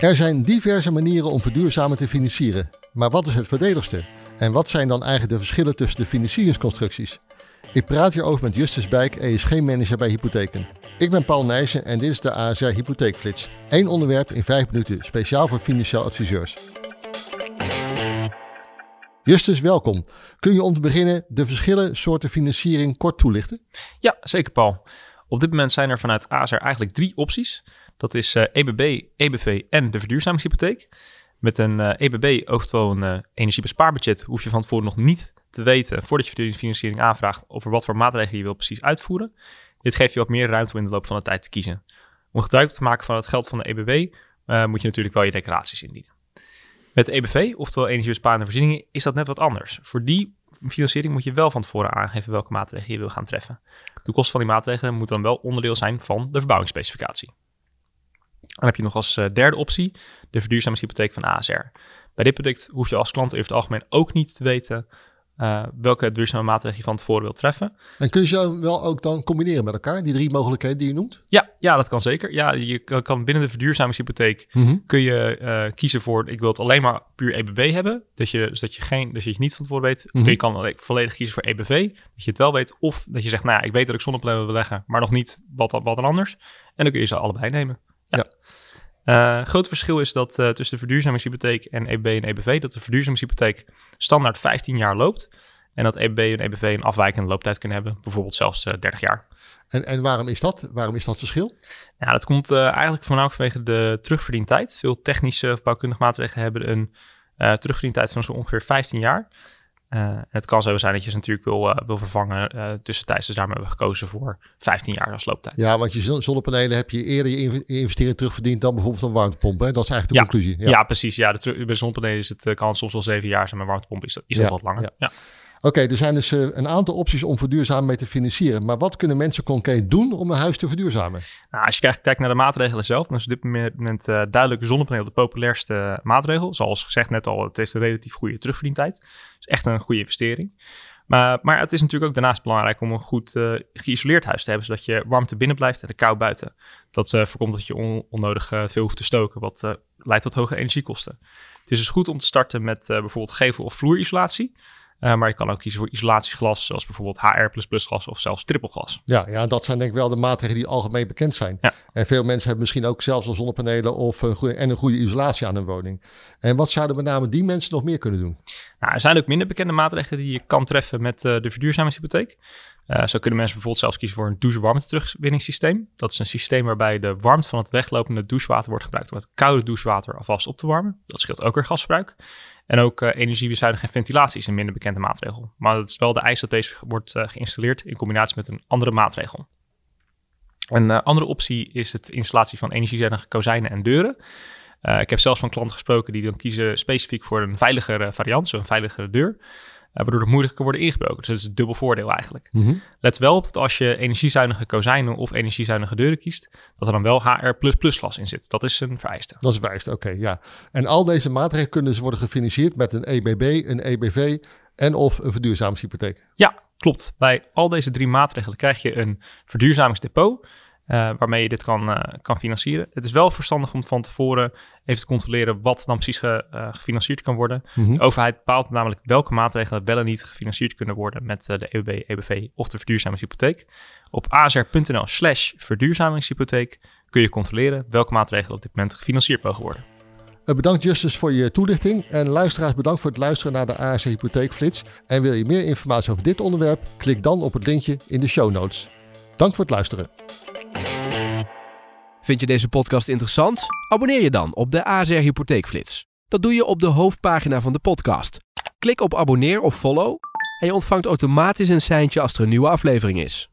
Er zijn diverse manieren om verduurzamen te financieren. Maar wat is het voordeligste? En wat zijn dan eigenlijk de verschillen tussen de financieringsconstructies? Ik praat hierover met Justus Bijk, ESG-manager bij Hypotheken. Ik ben Paul Nijssen en dit is de ASR Hypotheekflits. Eén onderwerp in vijf minuten, speciaal voor financieel adviseurs. Justus, welkom. Kun je om te beginnen de verschillende soorten financiering kort toelichten? Ja, zeker Paul. Op dit moment zijn er vanuit ASR eigenlijk drie opties. Dat is EBB, eh, e EBV en de verduurzamingshypotheek. Met een EBB, eh, oftewel een energiebespaarbudget, hoef je van tevoren nog niet te weten, voordat je financiering aanvraagt, over wat voor maatregelen je wil precies uitvoeren. Dit geeft je wat meer ruimte om in de loop van de tijd te kiezen. Om gebruik te maken van het geld van de EBB moet je natuurlijk wel je declaraties indienen. Met de EBV, oftewel energiebesparende voorzieningen, is dat net wat anders. Voor die financiering moet je wel van tevoren aangeven welke maatregelen je wil gaan treffen. De kosten van die maatregelen moeten dan wel onderdeel zijn van de verbouwingsspecificatie. Dan heb je nog als eh, derde optie de verduurzamingshypotheek van ASR. Bij dit product hoef je als klant in het algemeen ook niet te weten uh, welke duurzame maatregelen je van tevoren wilt treffen. En kun je ze wel ook dan combineren met elkaar, die drie mogelijkheden die je noemt? Ja, ja dat kan zeker. Ja, je kan binnen de verduurzamingshypotheek mm kun je uh, kiezen voor, ik wil het alleen maar puur EBB hebben. Dat je, dus dat je, geen, dus dat je niet van tevoren weet. Mm Je kan volledig kiezen voor EBV, dat je het wel weet. Of dat je zegt, nou ja, ik weet dat ik zonnepanelen wil leggen, maar nog niet wat, wat dan anders. En dan kun je ze allebei nemen. Ja. Uh, groot verschil is dat uh, tussen de verduurzamingshypotheek en EBB en EBV, dat de verduurzamingshypotheek standaard 15 jaar loopt. En dat EBB en EBV een afwijkende looptijd kunnen hebben, bijvoorbeeld zelfs uh, eh, 30 jaar. En, en waarom is dat? Waarom is dat verschil? Ja, dat komt eigenlijk voornamelijk vanwege de terugverdientijd. Veel technische of bouwkundige maatregelen hebben een terugverdientijd van zo ongeveer 15 jaar. Uh, het kan zo zijn dat je ze natuurlijk wil, uh, wil vervangen uh, tussentijds. Dus daarmee hebben we gekozen voor 15 jaar als looptijd. Ja, want je zonnepanelen heb je eerder je investering terugverdiend dan bijvoorbeeld een warmtepomp. Hè? Dat is eigenlijk de conclusie. Ja. ja, precies. Ja, de bij zonnepanelen is het, kan het soms wel zeven jaar zijn, maar warmtepomp is dat, is dat wat langer. Ja. Oké, er zijn dus uh, een aantal opties om verduurzamen mee te financieren. Maar wat kunnen mensen concreet doen om een huis te verduurzamen? Nou, als je kijkt naar de maatregelen zelf, dan is op dit moment uh, duidelijk zonnepaneel de populairste maatregel. Zoals gezegd net al, het heeft een relatief goede terugverdientijd. is echt een goede investering. Maar, maar het is natuurlijk ook daarnaast belangrijk om een goed geïsoleerd huis te hebben, zodat je warmte binnen blijft en de kou buiten. Dat voorkomt dat je on onnodig veel hoeft te stoken, wat leidt tot hoge energiekosten. Het is dus goed om te starten met bijvoorbeeld gevel- of vloerisolatie. Uh, maar je kan ook kiezen voor isolatieglas, zoals bijvoorbeeld HR++ glas of zelfs trippelglas. Ja, ja, dat zijn denk ik wel de maatregelen die algemeen bekend zijn. Ja. En veel mensen hebben misschien ook zelfs al zonnepanelen of een goede, en een goede isolatie aan hun woning. En wat zouden met name die mensen nog meer kunnen doen? Nou, er zijn ook minder bekende maatregelen die je kan treffen met uh, de verduurzamingshypotheek. Uh, zo kunnen mensen bijvoorbeeld zelfs kiezen voor een douchewarmte terugwinningssysteem. Dat is een systeem waarbij de warmte van het weglopende douchewater wordt gebruikt om het koude douchewater alvast op te warmen. Dat scheelt ook weer gasverbruik. En ook uh, energiebezuiniging en ventilatie is een minder bekende maatregel. Maar het is wel de eis dat deze wordt uh, geïnstalleerd in combinatie met een andere maatregel. Een andere optie is het installatie van energiezuinige kozijnen en deuren. ik heb zelfs van klanten gesproken die dan kiezen specifiek voor een veiligere variant, zo'n veiligere deur. Eh, waardoor het moeilijker worden ingebroken. Dus dat is een dubbel voordeel eigenlijk. Mhm. Let wel op dat als je energiezuinige kozijnen of energiezuinige deuren kiest, dat er dan wel HR++ glas in zit. Dat is een vereiste. Dat is een vereiste, oké, ja. En al deze maatregelen kunnen dus worden gefinancierd met een EBB, een EBV en of een verduurzamingshypotheek. Ja, klopt. Bij al deze drie maatregelen krijg je een verduurzamingsdepot. Uh, waarmee je dit kan, uh, kan financieren. Het is wel verstandig om van tevoren even te controleren wat dan precies ge, uh, gefinancierd kan worden. Mm -hmm. De overheid bepaalt namelijk welke maatregelen wel en niet gefinancierd kunnen worden met de EBB, EBV of de verduurzamingshypotheek. Op azr.nl slash verduurzamingshypotheek kun je controleren welke maatregelen op dit moment gefinancierd mogen worden. Bedankt Justus voor je toelichting en luisteraars bedankt voor het luisteren naar de ASR Hypotheekflits. En wil je meer informatie over dit onderwerp? Klik dan op het linkje in de show notes. Dank voor het luisteren. Vind je deze podcast interessant? Abonneer je dan op de ASR Hypotheekflits. Dat doe je op de hoofdpagina van de podcast. Klik op abonneer of follow en je ontvangt automatisch een seintje als er een nieuwe aflevering is.